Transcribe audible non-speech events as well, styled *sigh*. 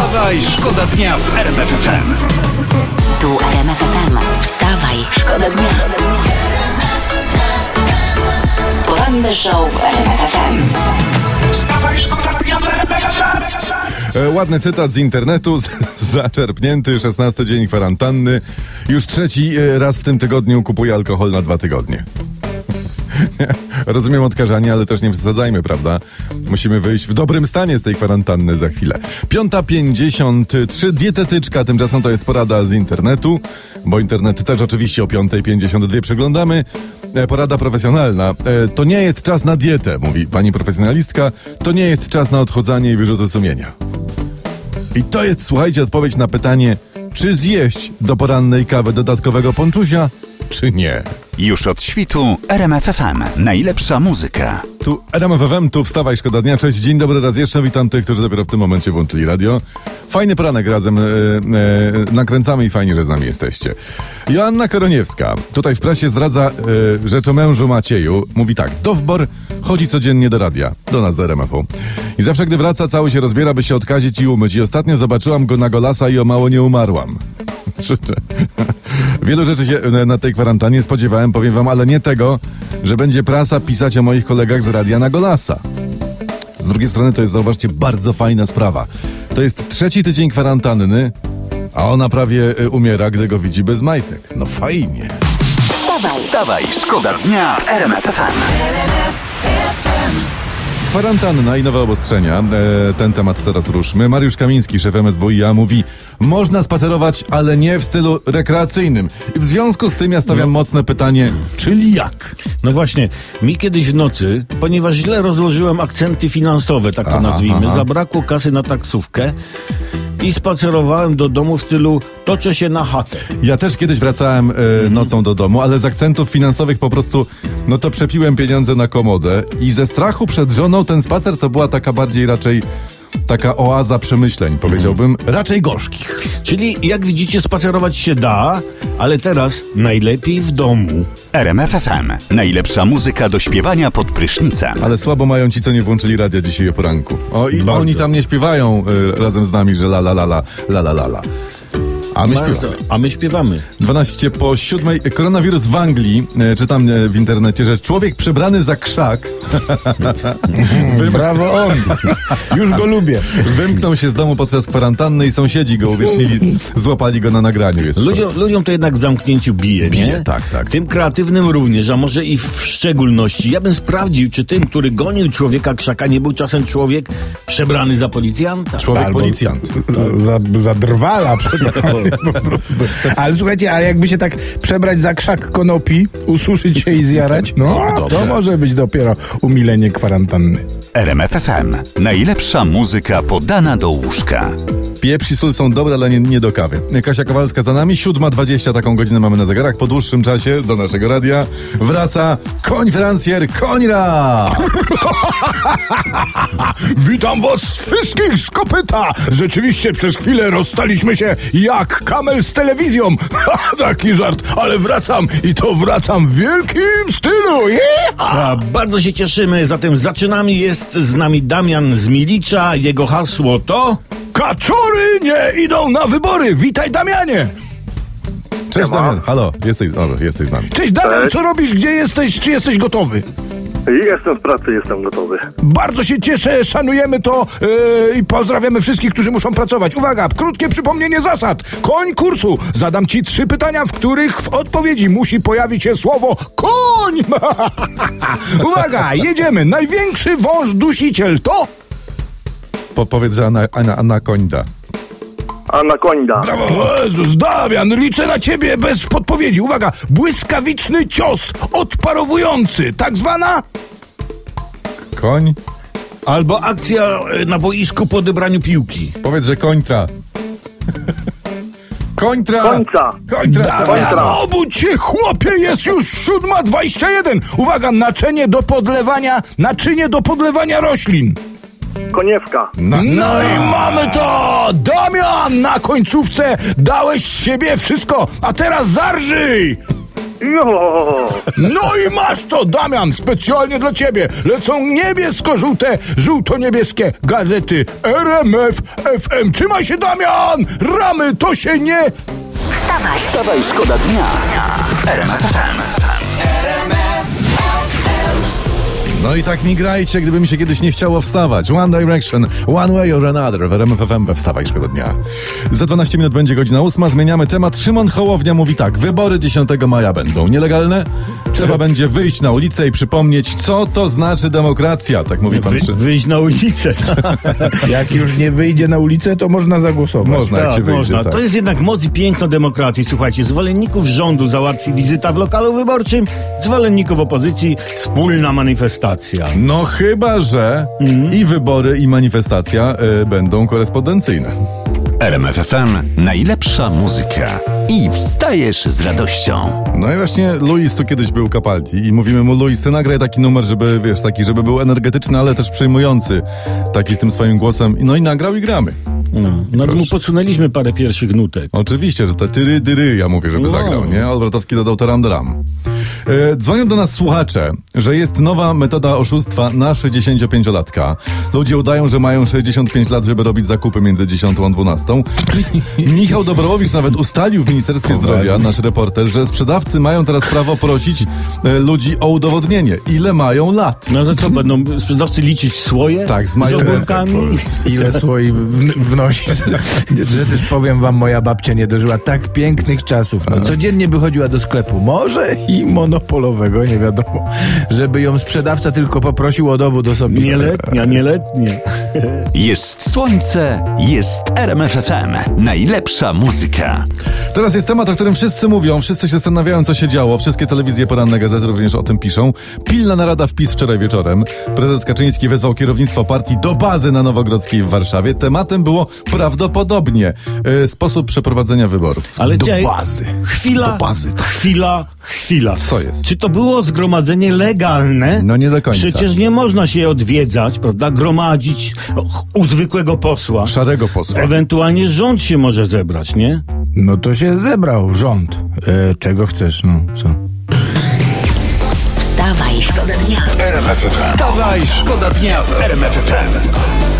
Wstawaj, szkoda dnia w RMF FM. Tu RMF FM. Wstawaj, szkoda dnia. Poranny show w RMF FM. Wstawaj, szkoda dnia w RMF FM. E, Ładny cytat z internetu, z, zaczerpnięty, 16 dzień kwarantanny. Już trzeci e, raz w tym tygodniu kupuję alkohol na dwa tygodnie. *laughs* Rozumiem odkażanie, ale też nie przesadzajmy, prawda? Musimy wyjść w dobrym stanie z tej kwarantanny za chwilę. 5.53, dietetyczka, tymczasem to jest porada z internetu, bo internet też oczywiście o 5.52 przeglądamy. E, Porada profesjonalna. E, To nie jest czas na dietę, mówi pani profesjonalistka. To nie jest czas na odchudzanie i wyrzuty sumienia. I to jest, słuchajcie, odpowiedź na pytanie, czy zjeść do porannej kawy dodatkowego ponczusia, czy nie. Już od świtu RMF FM. Najlepsza muzyka. Tu Adam FM, tu wstawaj, szkoda dnia. Cześć, dzień dobry raz jeszcze. Witam tych, którzy dopiero w tym momencie włączyli radio. Fajny poranek razem e, e, nakręcamy i fajnie, że z nami jesteście. Joanna Koroniewska tutaj w prasie zdradza e, rzeczomężu Macieju. Mówi tak, Dowbor chodzi codziennie do radia, do nas do RMF-u. I zawsze, gdy wraca, cały się rozbiera, by się odkazić i umyć. I ostatnio zobaczyłam go na golasa i o mało nie umarłam. *laughs* Wielu rzeczy się e, na tej kwarantannie spodziewałem, powiem wam, ale nie tego, że będzie prasa pisać o moich kolegach z radia na Golasa. Z drugiej strony to jest, zauważcie, bardzo fajna sprawa. To jest trzeci tydzień kwarantanny, a ona prawie e, umiera, gdy go widzi bez majtek. No fajnie. Wstawaj, Wstawaj, szkoda dnia w RMF FM. Kwarantanna i nowe obostrzenia. E, ten temat teraz ruszmy. Mariusz Kamiński, szef MSWiA, mówi można spacerować, ale nie w stylu rekreacyjnym. I w związku z tym ja stawiam mocne pytanie, czyli jak? No właśnie, mi kiedyś w nocy, ponieważ źle rozłożyłem akcenty finansowe, tak to Aha, nazwijmy, aha. zabrakło kasy na taksówkę i spacerowałem do domu w stylu toczę się na chatę. Ja też kiedyś wracałem e, nocą do domu, ale z akcentów finansowych po prostu, no to przepiłem pieniądze na komodę i ze strachu przed żoną ten spacer to była taka bardziej raczej taka oaza przemyśleń, powiedziałbym, mhm. raczej gorzkich. Czyli jak widzicie, spacerować się da, ale teraz najlepiej w domu. RMFFM. Najlepsza muzyka do śpiewania pod prysznicem. Ale słabo mają ci, co nie włączyli radia dzisiaj o poranku. O, i Bardzo. oni tam nie śpiewają y, razem z nami, że la la la la, la la la la. A my śpiewamy. A my śpiewamy. 12 po 7. Koronawirus w Anglii. E, czytam e, w internecie, że człowiek przebrany za krzak *laughs* Brawo on. Już go lubię. wymknął się z domu podczas kwarantanny i sąsiedzi go uwiecznili, złapali go na nagraniu. Jest Ludziom, ludziom to jednak w zamknięciu bije, Bije, nie? tak, tak. Tym kreatywnym również, a może i w szczególności. Ja bym sprawdził, czy tym, który gonił człowieka krzaka, nie był czasem człowiek przebrany za policjanta. Człowiek policjant. Za, za drwala. *laughs* *laughs* po prostu. Ale słuchajcie, ale jakby się tak przebrać za krzak konopi, ususzyć się i zjarać, no to może być dopiero umilenie kwarantanny. RMF FM. Najlepsza muzyka podana do łóżka. Pieprz i sól są dobre, ale nie, nie do kawy. Kasia Kowalska za nami, 7.20, taką godzinę mamy na zegarach. Po dłuższym czasie do naszego radia wraca konferencjer Konrad! *laughs* Witam was wszystkich z kopyta! Rzeczywiście przez chwilę rozstaliśmy się jak kamel z telewizją. *laughs* Taki żart, ale wracam i to wracam w wielkim stylu. Jecha! A, bardzo się cieszymy, zatem zaczynamy. Jest z nami Damian z Milicza. Jego hasło to... Kaczury nie idą na wybory. Witaj Damianie! Cześć Damian, halo, jesteś, o, jesteś z nami. Cześć Damian, co robisz, gdzie jesteś, czy jesteś gotowy? Jestem w pracy, jestem gotowy. Bardzo się cieszę, szanujemy to yy, i pozdrawiamy wszystkich, którzy muszą pracować. Uwaga, krótkie przypomnienie zasad. Koń kursu. Zadam ci trzy pytania, w których w odpowiedzi musi pojawić się słowo koń. *laughs* Uwaga, jedziemy. Największy wąż dusiciel to... Po, powiedz, że ana, ana, anakonda. Anakonda. O Jezus, Damian, liczę na ciebie bez podpowiedzi. Uwaga, błyskawiczny cios, odparowujący, tak zwana... Koń? Albo akcja e, na boisku po odebraniu piłki. Powiedz, że końtra. Końtra! Końca. Damian, Kontra. obudź się, chłopie, jest już siódma dwadzieścia jeden. Uwaga, naczynie do podlewania, naczynie do podlewania roślin. Koniewka. Na, No i mamy to! Damian, na końcówce dałeś z siebie wszystko, a teraz zarżyj! No i masz to, Damian, specjalnie dla ciebie. Lecą niebiesko-żółte, żółto-niebieskie gazety RMF FM. Trzymaj się, Damian! Ramy to się nie... Wstawaj, Wstawaj, szkoda dnia w RMF FM. No i tak mi grajcie, gdyby mi się kiedyś nie chciało wstawać. One Direction, One Way or Another w RMF FM we Wstawaj Szkoda Dnia. Za 12 minut będzie godzina 8, zmieniamy temat. Szymon Hołownia mówi tak, wybory 10 maja będą nielegalne. Trzeba będzie wyjść na ulicę i przypomnieć, co to znaczy demokracja, tak mówi pan Wy, wyjść na ulicę. *laughs* Jak już nie wyjdzie na ulicę, to można zagłosować. Można, jak się Tak, wyjdzie. można. Tak. To jest jednak moc i piękno demokracji. Słuchajcie, zwolenników rządu załatwi wizyta w lokalu wyborczym, zwolenników opozycji wspólna manifestacja. No chyba, że i wybory, i manifestacja y, będą korespondencyjne. RMF FM. Najlepsza muzyka. I wstajesz z radością. No i właśnie Luis tu kiedyś był Capaldi i mówimy mu, Luis, ty nagraj taki numer, żeby, wiesz, taki, żeby był energetyczny, ale też przejmujący, taki tym swoim głosem. No i nagrał i gramy. No, no mu podsunęliśmy parę pierwszych nutek. Oczywiście, że te tyry, dyry, ja mówię, żeby No. zagrał, nie? Albratowski dodał taram dram. E, dzwonią do nas słuchacze, że jest nowa metoda oszustwa na 65-latka. Ludzie udają, że mają 65 lat, żeby robić zakupy między 10 a 12. *laughs* Michał Dobrowicz nawet ustalił w Ministerstwie Zdrowia, nasz reporter, że sprzedawcy mają teraz prawo prosić e, ludzi o udowodnienie, ile mają lat. No za co, będą sprzedawcy liczyć swoje? Tak, z z ogórkami? *laughs* Ile słoi w, wnosi. *laughs* Że też powiem wam, moja babcia nie dożyła tak pięknych czasów. No, codziennie by chodziła do sklepu, może i monopolowego, nie wiadomo, żeby ją sprzedawca tylko poprosił o dowód osobisty. Nieletnia, nieletnie. Jest słońce, jest RMF FM. Najlepsza muzyka. Teraz jest temat, o którym wszyscy mówią, wszyscy się zastanawiają, co się działo. Wszystkie telewizje, poranne gazety również o tym piszą. Pilna narada wpis wczoraj wieczorem. Prezes Kaczyński wezwał kierownictwo partii do bazy na Nowogrodzkiej w Warszawie. Tematem było prawdopodobnie e, sposób przeprowadzenia wyborów. Ale Do bazy. Chwila, Do bazy, tak. chwila, chwila. Co jest? Czy to było zgromadzenie legalne? No nie do końca. Przecież nie można się odwiedzać, prawda? Gromadzić u zwykłego posła. Szarego posła. Ewentualnie rząd się może zebrać, nie? No to się zebrał rząd. E, czego chcesz, no co? wstawaj, szkoda dnia. Wstawaj, szkoda dnia w RMF FM.